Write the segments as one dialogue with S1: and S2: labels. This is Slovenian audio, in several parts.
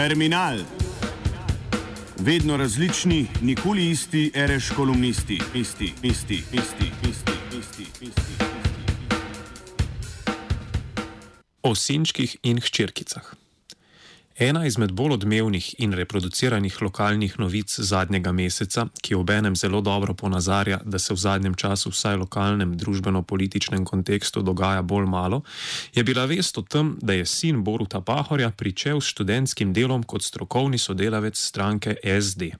S1: Terminal. Vedno različni, nikoli isti, reš kolumnisti, isti, isti, isti, isti, isti, isti.
S2: O sinčkih in hčerkicah. Ena izmed bolj odmevnih in reproduciranih lokalnih novic zadnjega meseca, ki obenem zelo dobro ponazarja, da se v zadnjem času vsaj v lokalnem družbeno-političnem kontekstu dogaja bolj malo, je bila vest o tem, da je sin Boruta Pahorja pričel s študentskim delom kot strokovni sodelavec stranke SD.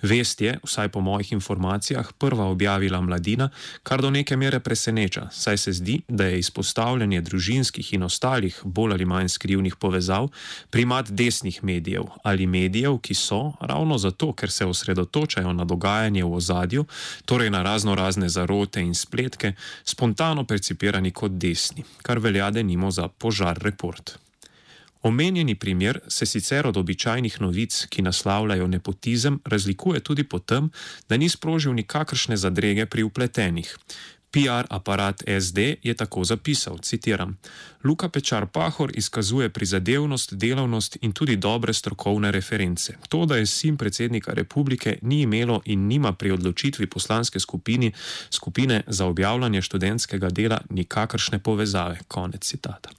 S2: Vest je, vsaj po mojih informacijah, prva objavila mladina, kar do neke mere preseneča, saj se zdi, da je izpostavljanje družinskih in ostalih bolj ali manj skrivnih povezav primat desnih medijev ali medijev, ki so ravno zato, ker se osredotočajo na dogajanje v ozadju, torej na razno razne zarote in spletke, spontano percipirani kot desni, kar velja denimo za požar report. Omenjeni primer se sicer od običajnih novic, ki naslavljajo nepotizem, razlikuje tudi po tem, da ni sprožil nikakršne zadrege pri upletenih. PR aparat SD je tako zapisal: citiram, Luka Pečar Pahor izkazuje prizadevnost, delavnost in tudi dobre strokovne reference. To, da je sin predsednika republike, ni imelo in nima pri odločitvi poslanske skupini, skupine za objavljanje študentskega dela nikakršne povezave. Konec citata.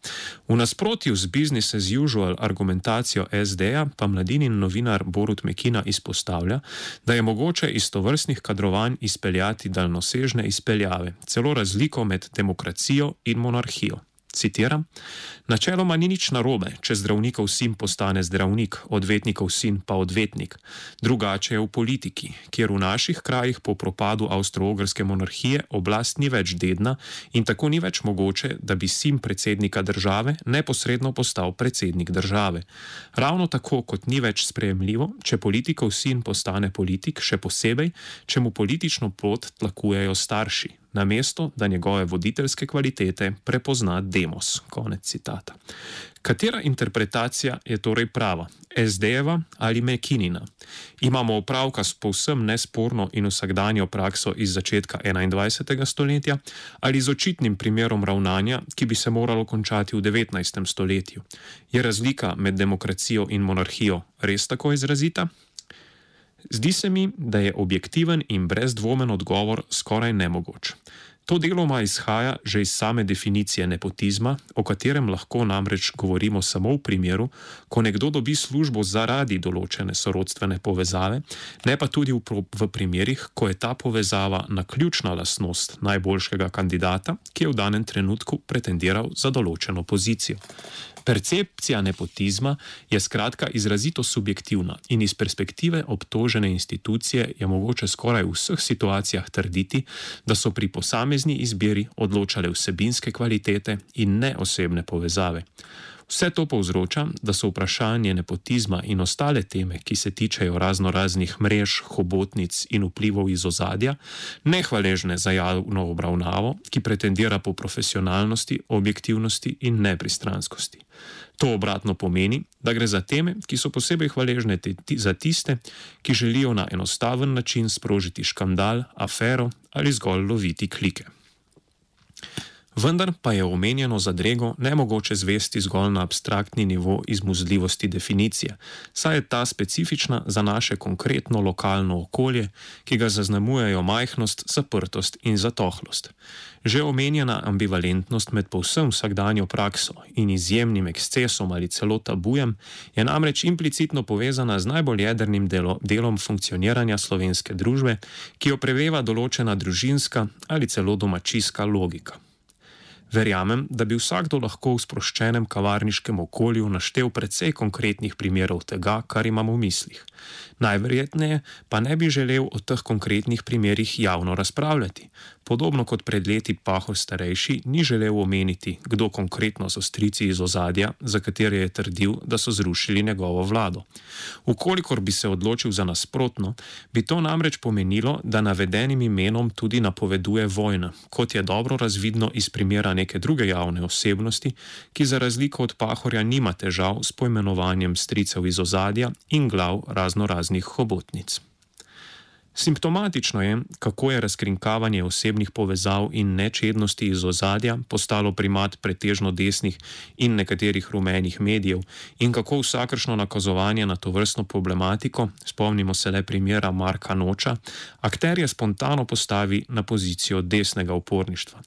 S2: V nasprotju z business as usual argumentacijo SD-ja pa mladini novinar Borut Mekina izpostavlja, da je mogoče iz tovrstnih kadrovanj izpeljati daljnosežne izpeljave celo razliko med demokracijo in monarhijo. Citiram: Načeloma ni nič narobe, če zdravnikov sin postane zdravnik, odvetnikov sin pa odvetnik. Drugače je v politiki, kjer v naših krajih po propadu avstro-ogrske monarhije oblast ni več dedna in tako ni več mogoče, da bi sin predsednika države neposredno postal predsednik države. Ravno tako kot ni več sprejemljivo, če politikov sin postane politik, še posebej, če mu politično pot tlakujejo starši namesto da njegove voditeljske kvalitete prepozna demos. Konec citata. Katera interpretacija je torej prava? SD-jeva ali Mekinina? Imamo opravka s povsem nesporno in vsakdanjo prakso iz začetka 21. stoletja ali z očitnim primerom ravnanja, ki bi se moralo končati v 19. stoletju? Je razlika med demokracijo in monarhijo res tako izrazita? Zdi se mi, da je objektiven in brezdvomen odgovor skoraj nemogoč. To deloma izhaja že iz same definicije nepotizma, o katerem lahko namreč govorimo samo v primeru, ko nekdo dobi službo zaradi določene sorodstvene povezave, ne pa tudi v, v primerih, ko je ta povezava na ključna lasnost najboljšega kandidata, ki je v danem trenutku pretendiral za določeno pozicijo. Percepcija nepotizma je skratka izrazito subjektivna in iz perspektive obtožene institucije je mogoče skoraj v vseh situacijah trditi, da so pri posamezni izbiri odločale vsebinske kvalitete in ne osebne povezave. Vse to povzroča, da so vprašanje nepotizma in ostale teme, ki se tičejo razno raznih mrež, hobotnic in vplivov iz ozadja, nehvaležne za javno obravnavo, ki pretendira po profesionalnosti, objektivnosti in nepristranskosti. To obratno pomeni, da gre za teme, ki so posebej hvaležne za tiste, ki želijo na enostaven način sprožiti škandal, afero ali zgolj loviti klike. Vendar pa je omenjeno zadrego ne mogoče zvesti zgolj na abstraktni nivo izmuzljivosti definicije, saj je ta specifična za naše konkretno lokalno okolje, ki ga zaznamujejo majhnost, zaprtost in zatohlost. Že omenjena ambivalentnost med povsem vsakdanjo prakso in izjemnim ekscesom ali celo tabujem je namreč implicitno povezana z najbolj jedrnim delo, delom funkcioniranja slovenske družbe, ki jo preveva določena družinska ali celo domačijska logika. Verjamem, da bi vsakdo lahko v sproščenem kavarniškem okolju naštel precej konkretnih primerov tega, kar imamo v mislih. Najverjetneje pa ne bi želel o teh konkretnih primerih javno razpravljati. Podobno kot pred leti Pahor starejši ni želel omeniti, kdo konkretno so strici iz ozadja, za katere je trdil, da so zrušili njegovo vlado. Ukolikor bi se odločil za nasprotno, bi to namreč pomenilo, da navedenim imenom tudi napoveduje vojna, kot je dobro razvidno iz primera neke druge javne osebnosti, ki za razliko od Pahorja nima težav s poimenovanjem stricev iz ozadja in glav razno raznih hobotnic. Simptomatično je, kako je razkrinkavanje osebnih povezav in nečednosti iz ozadja postalo primat pretežno desnih in nekaterih rumenih medijev in kako vsakršno nakazovanje na to vrstno problematiko, spomnimo se le primera Marka Noča, akterje spontano postavi na pozicijo desnega uporništva.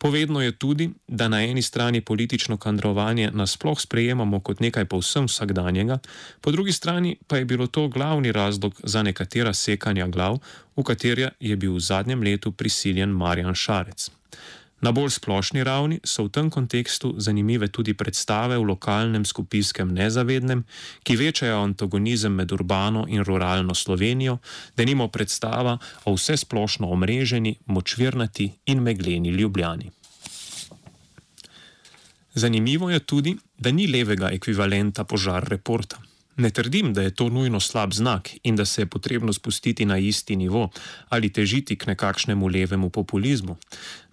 S2: Povedno je tudi, da na eni strani politično kadrovanje nasploh sprejemamo kot nekaj povsem vsakdanjega, po drugi strani pa je bilo to glavni razlog za nekatera sekanja glav, v katerja je bil v zadnjem letu prisiljen Marjan Šarec. Na bolj splošni ravni so v tem kontekstu zanimive tudi predstave v lokalnem skupijskem nezavednem, ki večajo antagonizem med urbano in ruralno Slovenijo, da nimo predstava o vse splošno omreženi, močvirnati in megleni ljubljani. Zanimivo je tudi, da ni levega ekvivalenta požar reporta. Ne trdim, da je to nujno slab znak in da se je potrebno spustiti na isti nivo ali težiti k nekakšnemu levemu populizmu.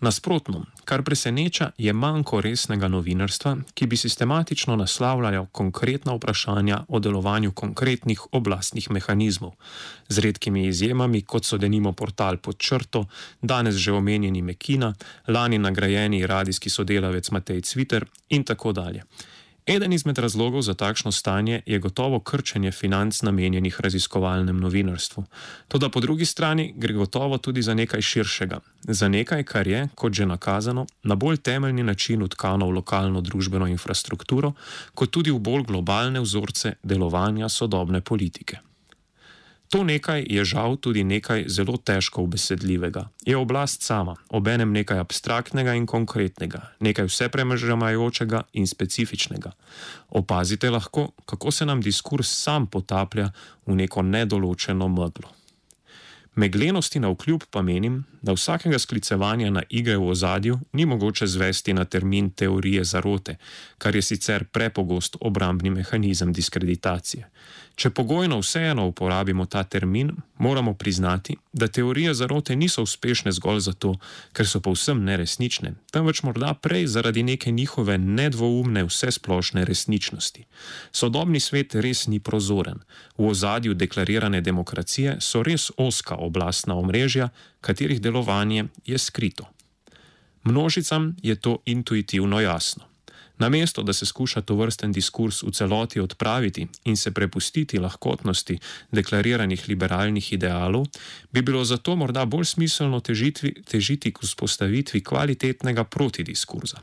S2: Nasprotno, kar preseneča, je manjko resnega novinarstva, ki bi sistematično naslavljal konkretna vprašanja o delovanju konkretnih oblastnih mehanizmov, z redkimi izjemami, kot so denimo portal pod črto, danes že omenjeni Mekina, lani nagrajeni radijski sodelavec Matej Cviter in tako dalje. Eden izmed razlogov za takšno stanje je gotovo krčenje financ namenjenih raziskovalnem novinarstvu. Toda po drugi strani gre gotovo tudi za nekaj širšega, za nekaj, kar je, kot že nakazano, na bolj temeljni način utkano v lokalno družbeno infrastrukturo, kot tudi v bolj globalne vzorce delovanja sodobne politike. To nekaj je žal tudi nekaj zelo težko obesedljivega. Je oblast sama, obenem nekaj abstraktnega in konkretnega, nekaj vsepremažamajočega in specifičnega. Opazite lahko, kako se nam diskurs sam potaplja v neko nedoločeno meglo. Meglenosti na vkljub pa menim, da vsakega sklicevanja na igre v ozadju ni mogoče zvesti na termin teorije zarote, kar je sicer prepogost obrambni mehanizem diskreditacije. Če pogojno vseeno uporabimo ta termin, moramo priznati, da teorije zarote niso uspešne zgolj zato, ker so povsem neresnične, temveč morda prej zaradi neke njihove nedvoumne vsesplošne resničnosti. Sodobni svet res ni prozoren. V ozadju deklarirane demokracije so res oska oblastna omrežja, katerih delovanje je skrito. Množicam je to intuitivno jasno. Namesto da se skuša to vrsten diskurs v celoti odpraviti in se prepustiti lahkotnosti deklariranih liberalnih idealov, bi bilo zato morda bolj smiselno težitvi, težiti k vzpostavitvi kvalitetnega protidiskurza.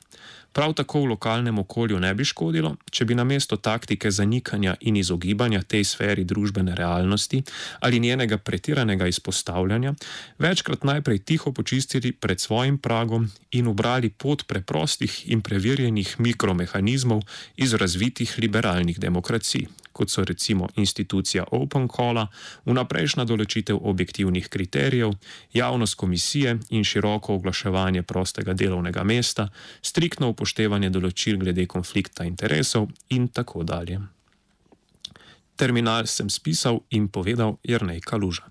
S2: Prav tako v lokalnem okolju ne bi škodilo, če bi namesto taktike zanikanja in izogibanja tej sferi družbene realnosti ali njenega pretiranega izpostavljanja, večkrat najprej tiho počistili pred svojim pragom in ubrali pot preprostih in preverjenih mikromehanizmov iz razvitih liberalnih demokracij, kot so recimo institucija Open Call, vnaprejšnja določitev objektivnih kriterijev, javnost komisije in široko oglaševanje prostega delovnega mesta, striktno upoštevanje določil glede konflikta interesov in tako dalje. Terminal sem spisal in povedal Jrnej Kaluža.